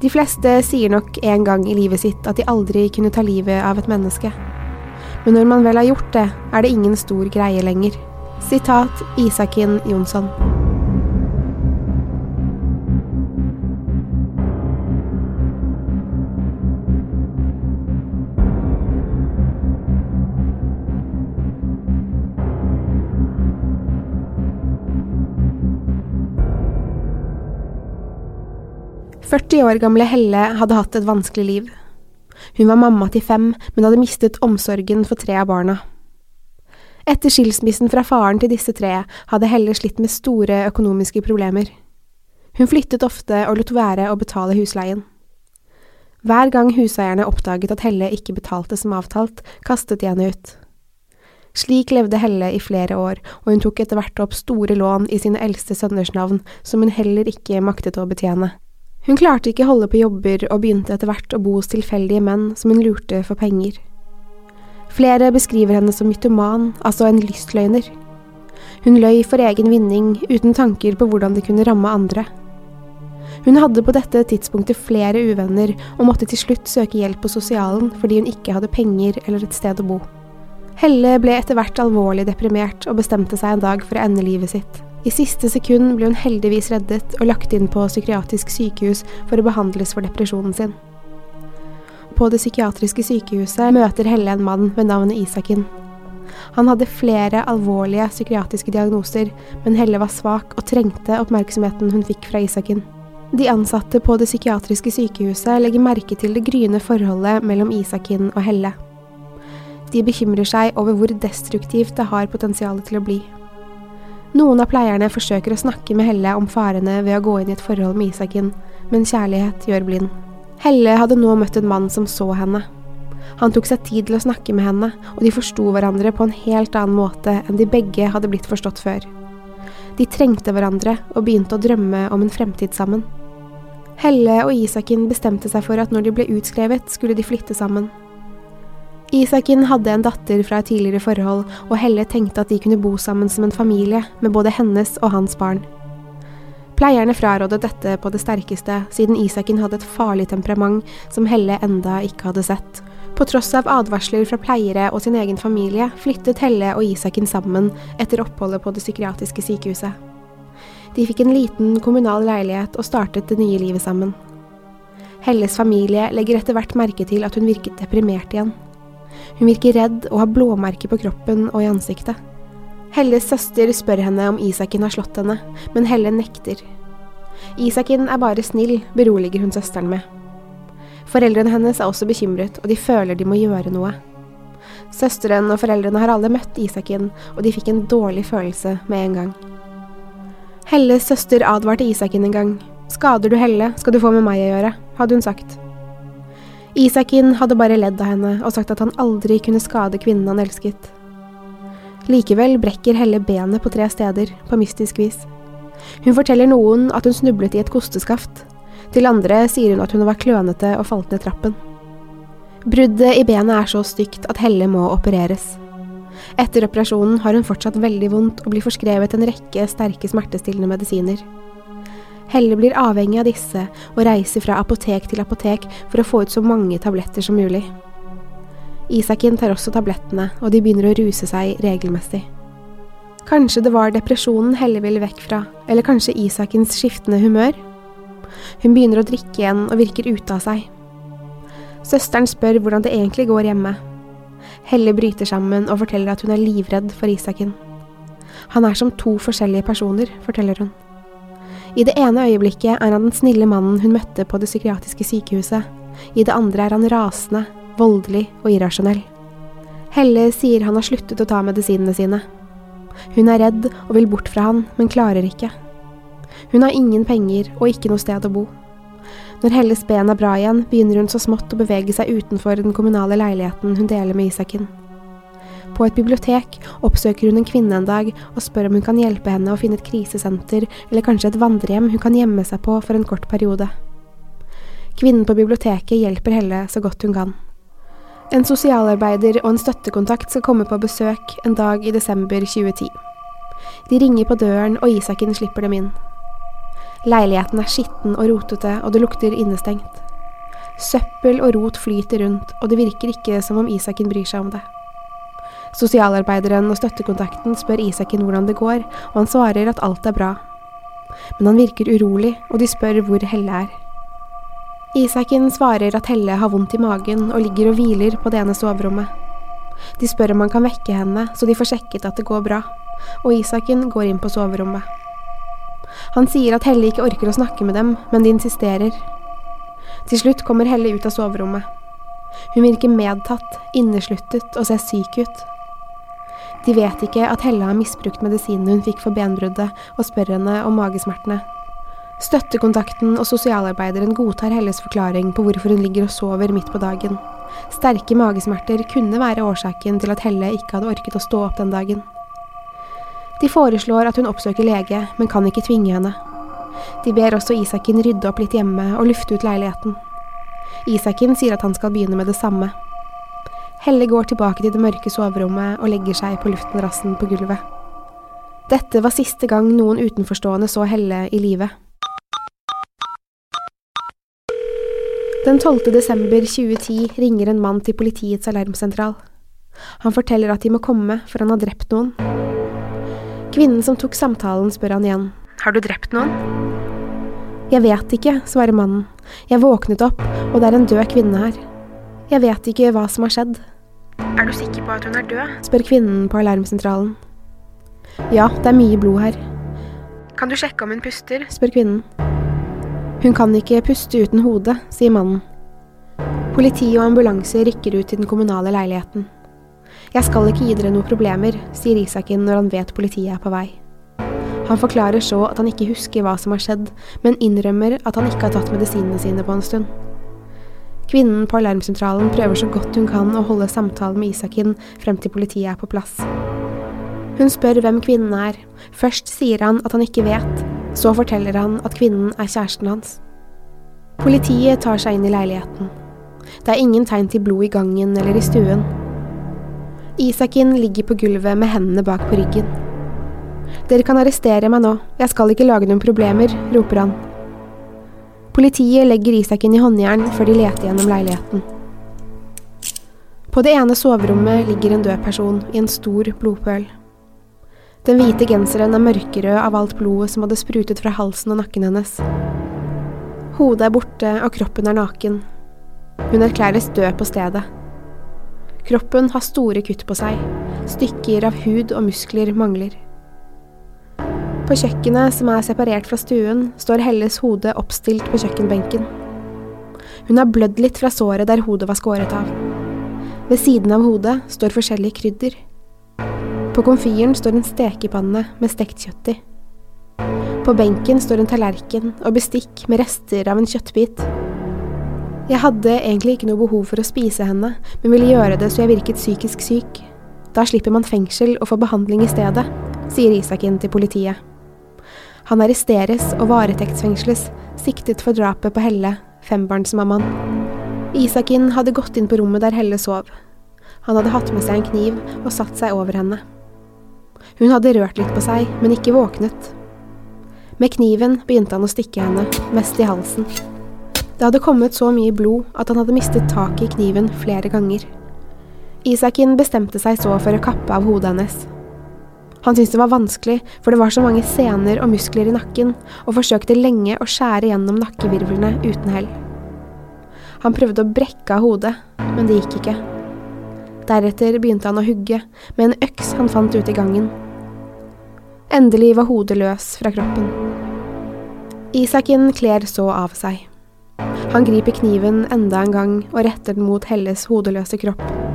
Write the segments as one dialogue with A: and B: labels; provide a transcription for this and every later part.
A: De fleste sier nok en gang i livet sitt at de aldri kunne ta livet av et menneske. Men når man vel har gjort det, er det ingen stor greie lenger. Sitat Isakin Jonsson. «40 år gamle Helle hadde hatt et vanskelig liv. Hun var mamma til fem, men hadde mistet omsorgen for tre av barna. Etter skilsmissen fra faren til disse tre hadde Helle slitt med store økonomiske problemer. Hun flyttet ofte og lot være å betale husleien. Hver gang huseierne oppdaget at Helle ikke betalte som avtalt, kastet de henne ut. Slik levde Helle i flere år, og hun tok etter hvert opp store lån i sine eldste sønners navn, som hun heller ikke maktet å betjene. Hun klarte ikke holde på jobber og begynte etter hvert å bo hos tilfeldige menn som hun lurte for penger. Flere beskriver henne som mytoman, altså en lystløgner. Hun løy for egen vinning, uten tanker på hvordan det kunne ramme andre. Hun hadde på dette tidspunktet flere uvenner og måtte til slutt søke hjelp på sosialen fordi hun ikke hadde penger eller et sted å bo. Helle ble etter hvert alvorlig deprimert og bestemte seg en dag for å ende livet sitt. I siste sekund ble hun heldigvis reddet og lagt inn på psykiatrisk sykehus for å behandles for depresjonen sin. På det psykiatriske sykehuset møter Helle en mann ved navnet Isakin. Han hadde flere alvorlige psykiatriske diagnoser, men Helle var svak og trengte oppmerksomheten hun fikk fra Isakin. De ansatte på det psykiatriske sykehuset legger merke til det gryende forholdet mellom Isakin og Helle. De bekymrer seg over hvor destruktivt det har potensial til å bli. Noen av pleierne forsøker å snakke med Helle om farene ved å gå inn i et forhold med Isakin, men kjærlighet gjør blind. Helle hadde nå møtt en mann som så henne. Han tok seg tid til å snakke med henne, og de forsto hverandre på en helt annen måte enn de begge hadde blitt forstått før. De trengte hverandre og begynte å drømme om en fremtid sammen. Helle og Isakin bestemte seg for at når de ble utskrevet, skulle de flytte sammen. Isakin hadde en datter fra et tidligere forhold, og Helle tenkte at de kunne bo sammen som en familie, med både hennes og hans barn. Pleierne frarådet dette på det sterkeste, siden Isakin hadde et farlig temperament som Helle enda ikke hadde sett. På tross av advarsler fra pleiere og sin egen familie, flyttet Helle og Isakin sammen etter oppholdet på det psykiatriske sykehuset. De fikk en liten kommunal leilighet og startet det nye livet sammen. Helles familie legger etter hvert merke til at hun virket deprimert igjen. Hun virker redd og har blåmerker på kroppen og i ansiktet. Helles søster spør henne om Isakin har slått henne, men Helle nekter. Isakin er bare snill, beroliger hun søsteren med. Foreldrene hennes er også bekymret, og de føler de må gjøre noe. Søsteren og foreldrene har alle møtt Isakin, og de fikk en dårlig følelse med en gang. Helles søster advarte Isakin en gang. Skader du Helle, skal du få med meg å gjøre, hadde hun sagt. Isakin hadde bare ledd av henne og sagt at han aldri kunne skade kvinnen han elsket. Likevel brekker Helle benet på tre steder, på mystisk vis. Hun forteller noen at hun snublet i et kosteskaft. Til andre sier hun at hun var klønete og falt ned trappen. Bruddet i benet er så stygt at Helle må opereres. Etter operasjonen har hun fortsatt veldig vondt og blir forskrevet en rekke sterke smertestillende medisiner. Helle blir avhengig av disse og reiser fra apotek til apotek for å få ut så mange tabletter som mulig. Isakin tar også tablettene, og de begynner å ruse seg regelmessig. Kanskje det var depresjonen Helle ville vekk fra, eller kanskje Isakins skiftende humør? Hun begynner å drikke igjen og virker ute av seg. Søsteren spør hvordan det egentlig går hjemme. Helle bryter sammen og forteller at hun er livredd for Isaken. Han er som to forskjellige personer, forteller hun. I det ene øyeblikket er han den snille mannen hun møtte på det psykiatriske sykehuset. I det andre er han rasende, voldelig og irrasjonell. Helle sier han har sluttet å ta medisinene sine. Hun er redd og vil bort fra han, men klarer ikke. Hun har ingen penger og ikke noe sted å bo. Når Helles ben er bra igjen, begynner hun så smått å bevege seg utenfor den kommunale leiligheten hun deler med Isaken. På et bibliotek oppsøker hun en kvinne en dag og spør om hun kan hjelpe henne å finne et krisesenter eller kanskje et vandrehjem hun kan gjemme seg på for en kort periode. Kvinnen på biblioteket hjelper Helle så godt hun kan. En sosialarbeider og en støttekontakt skal komme på besøk en dag i desember 2010. De ringer på døren, og Isaken slipper dem inn. Leiligheten er skitten og rotete, og det lukter innestengt. Søppel og rot flyter rundt, og det virker ikke som om Isaken bryr seg om det. Sosialarbeideren og støttekontakten spør Isaken hvordan det går, og han svarer at alt er bra. Men han virker urolig, og de spør hvor Helle er. Isaken svarer at Helle har vondt i magen og ligger og hviler på det ene soverommet. De spør om han kan vekke henne, så de får sjekket at det går bra, og Isaken går inn på soverommet. Han sier at Helle ikke orker å snakke med dem, men de insisterer. Til slutt kommer Helle ut av soverommet. Hun virker medtatt, innesluttet og ser syk ut. De vet ikke at Helle har misbrukt medisinene hun fikk for benbruddet, og spør henne om magesmertene. Støttekontakten og sosialarbeideren godtar Helles forklaring på hvorfor hun ligger og sover midt på dagen. Sterke magesmerter kunne være årsaken til at Helle ikke hadde orket å stå opp den dagen. De foreslår at hun oppsøker lege, men kan ikke tvinge henne. De ber også Isaken rydde opp litt hjemme og lufte ut leiligheten. Isaken sier at han skal begynne med det samme. Helle går tilbake til det mørke soverommet og legger seg på luftmadrassen på gulvet. Dette var siste gang noen utenforstående så Helle i live. Den 12. desember 2010 ringer en mann til politiets alarmsentral. Han forteller at de må komme, for han har drept noen. Kvinnen som tok samtalen, spør han igjen. Har du drept noen? Jeg vet ikke, svarer mannen. Jeg våknet opp, og det er en død kvinne her. Jeg vet ikke hva som har skjedd. Er du sikker på at hun er død? spør kvinnen på alarmsentralen. Ja, det er mye blod her. Kan du sjekke om hun puster? spør kvinnen. Hun kan ikke puste uten hodet, sier mannen. Politi og ambulanse rykker ut til den kommunale leiligheten. Jeg skal ikke gi dere noen problemer, sier Isaken når han vet politiet er på vei. Han forklarer så at han ikke husker hva som har skjedd, men innrømmer at han ikke har tatt medisinene sine på en stund. Kvinnen på alarmsentralen prøver så godt hun kan å holde samtalen med Isakin frem til politiet er på plass. Hun spør hvem kvinnen er. Først sier han at han ikke vet, så forteller han at kvinnen er kjæresten hans. Politiet tar seg inn i leiligheten. Det er ingen tegn til blod i gangen eller i stuen. Isakin ligger på gulvet med hendene bak på ryggen. Dere kan arrestere meg nå, jeg skal ikke lage noen problemer, roper han. Politiet legger Isakin i håndjern før de leter gjennom leiligheten. På det ene soverommet ligger en død person i en stor blodpøl. Den hvite genseren er mørkerød av alt blodet som hadde sprutet fra halsen og nakken hennes. Hodet er borte, og kroppen er naken. Hun erklæres død på stedet. Kroppen har store kutt på seg. Stykker av hud og muskler mangler. På kjøkkenet, som er separert fra stuen, står Helles hode oppstilt på kjøkkenbenken. Hun har blødd litt fra såret der hodet var skåret av. Ved siden av hodet står forskjellige krydder. På komfyren står en stekepanne med stekt kjøtt i. På benken står en tallerken og bestikk med rester av en kjøttbit. Jeg hadde egentlig ikke noe behov for å spise henne, men ville gjøre det så jeg virket psykisk syk. Da slipper man fengsel og får behandling i stedet, sier Isaken til politiet. Han arresteres og varetektsfengsles, siktet for drapet på Helle, fembarnsmammaen. Isakin hadde gått inn på rommet der Helle sov. Han hadde hatt med seg en kniv og satt seg over henne. Hun hadde rørt litt på seg, men ikke våknet. Med kniven begynte han å stikke henne, mest i halsen. Det hadde kommet så mye blod at han hadde mistet taket i kniven flere ganger. Isakin bestemte seg så for å kappe av hodet hennes. Han syntes det var vanskelig, for det var så mange sener og muskler i nakken, og forsøkte lenge å skjære gjennom nakkevirvlene uten hell. Han prøvde å brekke av hodet, men det gikk ikke. Deretter begynte han å hugge, med en øks han fant ute i gangen. Endelig var hodet løs fra kroppen. Isaken kler så av seg. Han griper kniven enda en gang og retter den mot Helles hodeløse kropp.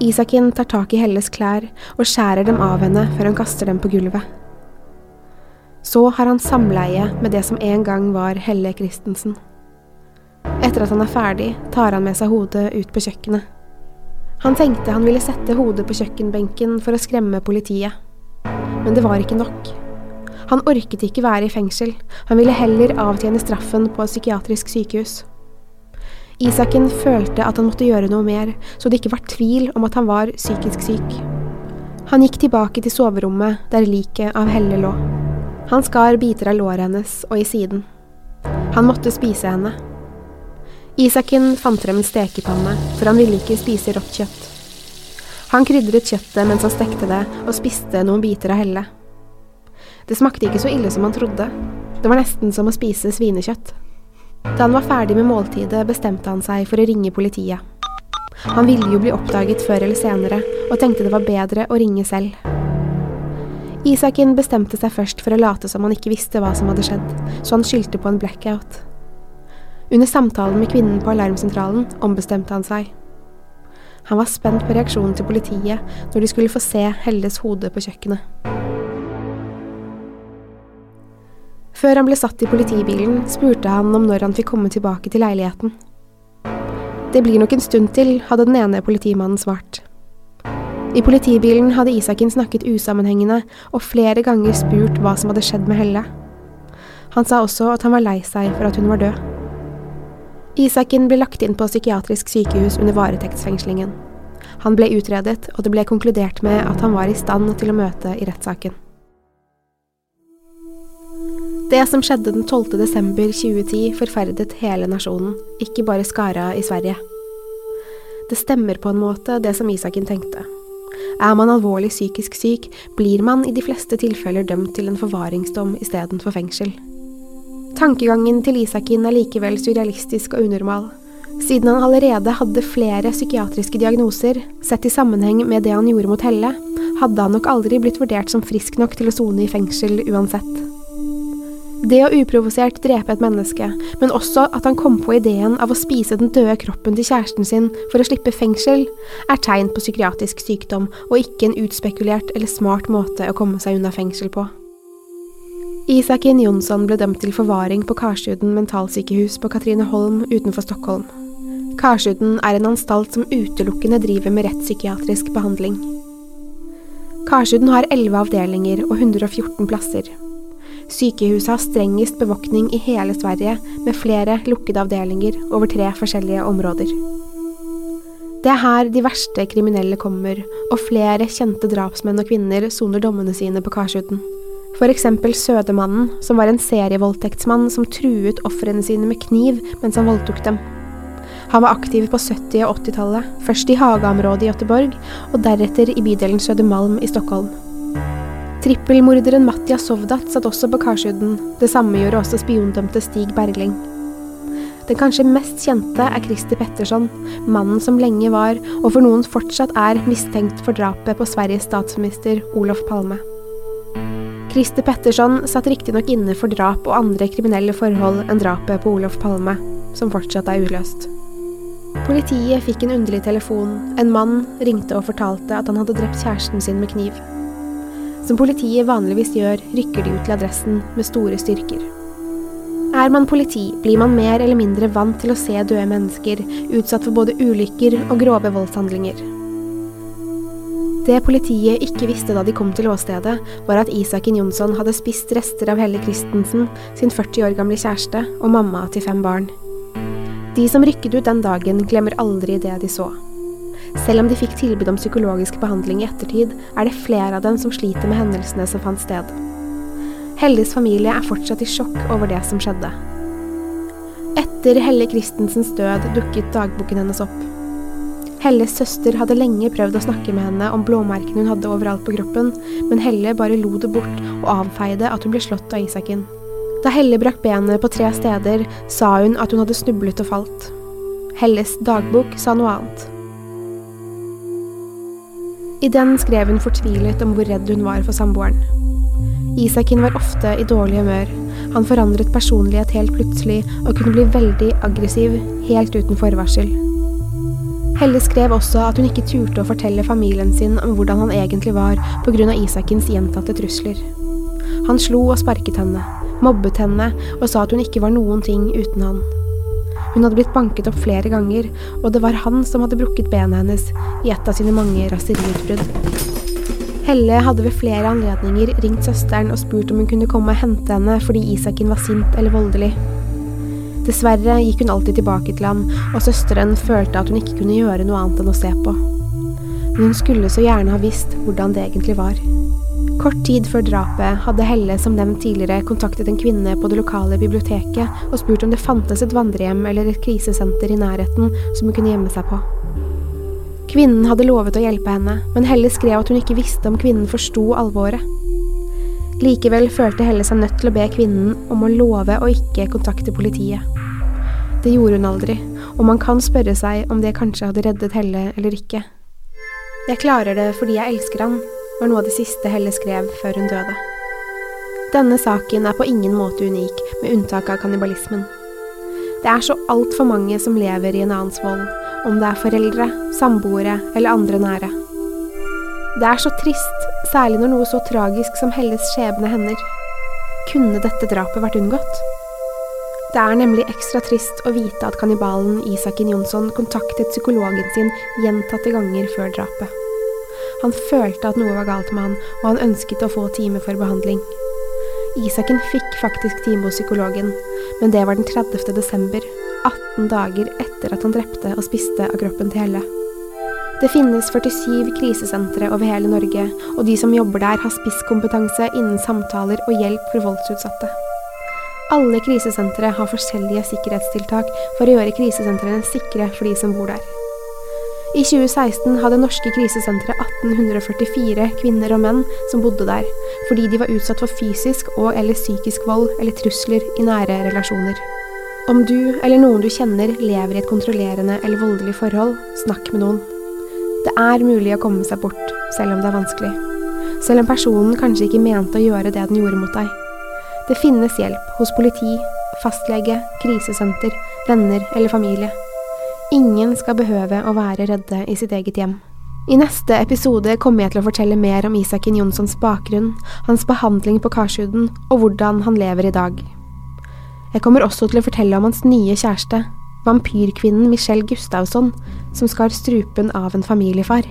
A: Isakin tar tak i Helles klær og skjærer dem av henne før han kaster dem på gulvet. Så har han samleie med det som en gang var Helle Christensen. Etter at han er ferdig, tar han med seg hodet ut på kjøkkenet. Han tenkte han ville sette hodet på kjøkkenbenken for å skremme politiet men det var ikke nok. Han orket ikke være i fengsel, han ville heller avtjene straffen på et psykiatrisk sykehus. Isaken følte at han måtte gjøre noe mer, så det ikke var tvil om at han var psykisk syk. Han gikk tilbake til soverommet der liket av Helle lå. Han skar biter av låret hennes og i siden. Han måtte spise henne. Isaken fant frem en stekepanne, for han ville ikke spise rått kjøtt. Han krydret kjøttet mens han stekte det, og spiste noen biter av Helle. Det smakte ikke så ille som han trodde. Det var nesten som å spise svinekjøtt. Da han var ferdig med måltidet, bestemte han seg for å ringe politiet. Han ville jo bli oppdaget før eller senere, og tenkte det var bedre å ringe selv. Isaken bestemte seg først for å late som han ikke visste hva som hadde skjedd, så han skyldte på en blackout. Under samtalen med kvinnen på alarmsentralen ombestemte han seg. Han var spent på reaksjonen til politiet når de skulle få se Helles hode på kjøkkenet. Før han ble satt i politibilen, spurte han om når han fikk komme tilbake til leiligheten. Det blir nok en stund til, hadde den ene politimannen svart. I politibilen hadde Isaken snakket usammenhengende og flere ganger spurt hva som hadde skjedd med Helle. Han sa også at han var lei seg for at hun var død. Isaken ble lagt inn på psykiatrisk sykehus under varetektsfengslingen. Han ble utredet, og det ble konkludert med at han var i stand til å møte i rettssaken. Det som skjedde den 12. desember 2010 forferdet hele nasjonen, ikke bare Skara i Sverige. Det stemmer på en måte det som Isaken tenkte. Er man alvorlig psykisk syk, blir man i de fleste tilfeller dømt til en forvaringsdom istedenfor fengsel. Tankegangen til Isakin er likevel surrealistisk og unormal. Siden han allerede hadde flere psykiatriske diagnoser, sett i sammenheng med det han gjorde mot Helle, hadde han nok aldri blitt vurdert som frisk nok til å sone i fengsel uansett. Det å uprovosert drepe et menneske, men også at han kom på ideen av å spise den døde kroppen til kjæresten sin for å slippe fengsel, er tegn på psykiatrisk sykdom og ikke en utspekulert eller smart måte å komme seg unna fengsel på. Isakin Jonsson ble dømt til forvaring på Karsuden mentalsykehus på Katrineholm utenfor Stockholm. Karsuden er en anstalt som utelukkende driver med rettspsykiatrisk behandling. Karsuden har 11 avdelinger og 114 plasser. Sykehuset har strengest bevoktning i hele Sverige, med flere lukkede avdelinger over tre forskjellige områder. Det er her de verste kriminelle kommer, og flere kjente drapsmenn og -kvinner soner dommene sine på Karsuten. Eksempel Sødemannen, som var en serievoldtektsmann som truet ofrene sine med kniv mens han voldtok dem. Han var aktiv på 70- og 80-tallet, først i Haga-området i Göteborg, og deretter i bydelen Södermalm i Stockholm. Trippelmorderen Matja Sovdat satt også på Karsuden, det samme gjorde også spiondømte Stig Bergling. Den kanskje mest kjente er Christer Petterson, mannen som lenge var, og for noen fortsatt er, mistenkt for drapet på Sveriges statsminister Olof Palme. Christer Petterson satt riktignok inne for drap og andre kriminelle forhold enn drapet på Olof Palme, som fortsatt er uløst. Politiet fikk en underlig telefon. En mann ringte og fortalte at han hadde drept kjæresten sin med kniv. Som politiet vanligvis gjør, rykker de ut til adressen med store styrker. Er man politi, blir man mer eller mindre vant til å se døde mennesker utsatt for både ulykker og grove voldshandlinger. Det politiet ikke visste da de kom til åstedet, var at Isaken Jonsson hadde spist rester av Helle Christensen, sin 40 år gamle kjæreste og mamma til fem barn. De som rykket ut den dagen, glemmer aldri det de så. Selv om de fikk tilbud om psykologisk behandling i ettertid, er det flere av dem som sliter med hendelsene som fant sted. Helles familie er fortsatt i sjokk over det som skjedde. Etter Helle Christensens død dukket dagboken hennes opp. Helles søster hadde lenge prøvd å snakke med henne om blåmerkene hun hadde overalt på kroppen, men Helle bare lo det bort og avfeide at hun ble slått av Isaken. Da Helle brakk benet på tre steder, sa hun at hun hadde snublet og falt. Helles dagbok sa noe annet. I den skrev hun fortvilet om hvor redd hun var for samboeren. Isakin var ofte i dårlig humør. Han forandret personlighet helt plutselig og kunne bli veldig aggressiv helt uten forvarsel. Helle skrev også at hun ikke turte å fortelle familien sin om hvordan han egentlig var pga. Isakins gjentatte trusler. Han slo og sparket henne, mobbet henne og sa at hun ikke var noen ting uten han. Hun hadde blitt banket opp flere ganger, og det var han som hadde brukket benet hennes i et av sine mange raseriutbrudd. Helle hadde ved flere anledninger ringt søsteren og spurt om hun kunne komme og hente henne fordi Isaken var sint eller voldelig. Dessverre gikk hun alltid tilbake til ham, og søsteren følte at hun ikke kunne gjøre noe annet enn å se på. Men hun skulle så gjerne ha visst hvordan det egentlig var. Kort tid før drapet hadde Helle som nevnt tidligere kontaktet en kvinne på det lokale biblioteket og spurt om det fantes et vandrehjem eller et krisesenter i nærheten som hun kunne gjemme seg på. Kvinnen hadde lovet å hjelpe henne, men Helle skrev at hun ikke visste om kvinnen forsto alvoret. Likevel følte Helle seg nødt til å be kvinnen om å love å ikke kontakte politiet. Det gjorde hun aldri, og man kan spørre seg om det kanskje hadde reddet Helle eller ikke. Jeg klarer det fordi jeg elsker han, var noe av det siste Helle skrev før hun døde. Denne saken er på ingen måte unik, med unntak av kannibalismen. Det er så altfor mange som lever i en annens vold, om det er foreldre, samboere eller andre nære. Det er så trist, særlig når noe så tragisk som Helles skjebne hender. Kunne dette drapet vært unngått? Det er nemlig ekstra trist å vite at kannibalen Isaken Jonsson kontaktet psykologen sin gjentatte ganger før drapet. Han følte at noe var galt med han, og han ønsket å få time for behandling. Isaken fikk faktisk time hos psykologen, men det var den 30. desember, 18 dager etter at han drepte og spiste av kroppen til Helle. Det finnes 47 krisesentre over hele Norge, og de som jobber der har spisskompetanse innen samtaler og hjelp for voldsutsatte. Alle krisesentre har forskjellige sikkerhetstiltak for å gjøre krisesentrene sikre for de som bor der. I 2016 hadde norske krisesentre 1844 kvinner og menn som bodde der, fordi de var utsatt for fysisk og eller psykisk vold eller trusler i nære relasjoner. Om du eller noen du kjenner lever i et kontrollerende eller voldelig forhold, snakk med noen. Det er mulig å komme seg bort, selv om det er vanskelig. Selv om personen kanskje ikke mente å gjøre det den gjorde mot deg. Det finnes hjelp hos politi, fastlege, krisesenter, venner eller familie. Ingen skal behøve å være redde i sitt eget hjem. I neste episode kommer jeg til å fortelle mer om Isaken Jonssons bakgrunn, hans behandling på Karsjuden og hvordan han lever i dag. Jeg kommer også til å fortelle om hans nye kjæreste, vampyrkvinnen Michelle Gustavsson, som skar strupen av en familiefar.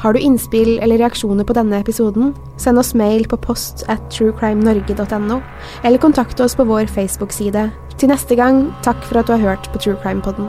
A: Har du innspill eller reaksjoner på denne episoden, send oss mail på post at truecrimenorge.no, eller kontakt oss på vår Facebook-side. Til neste gang, takk for at du har hørt på True Crime Podden.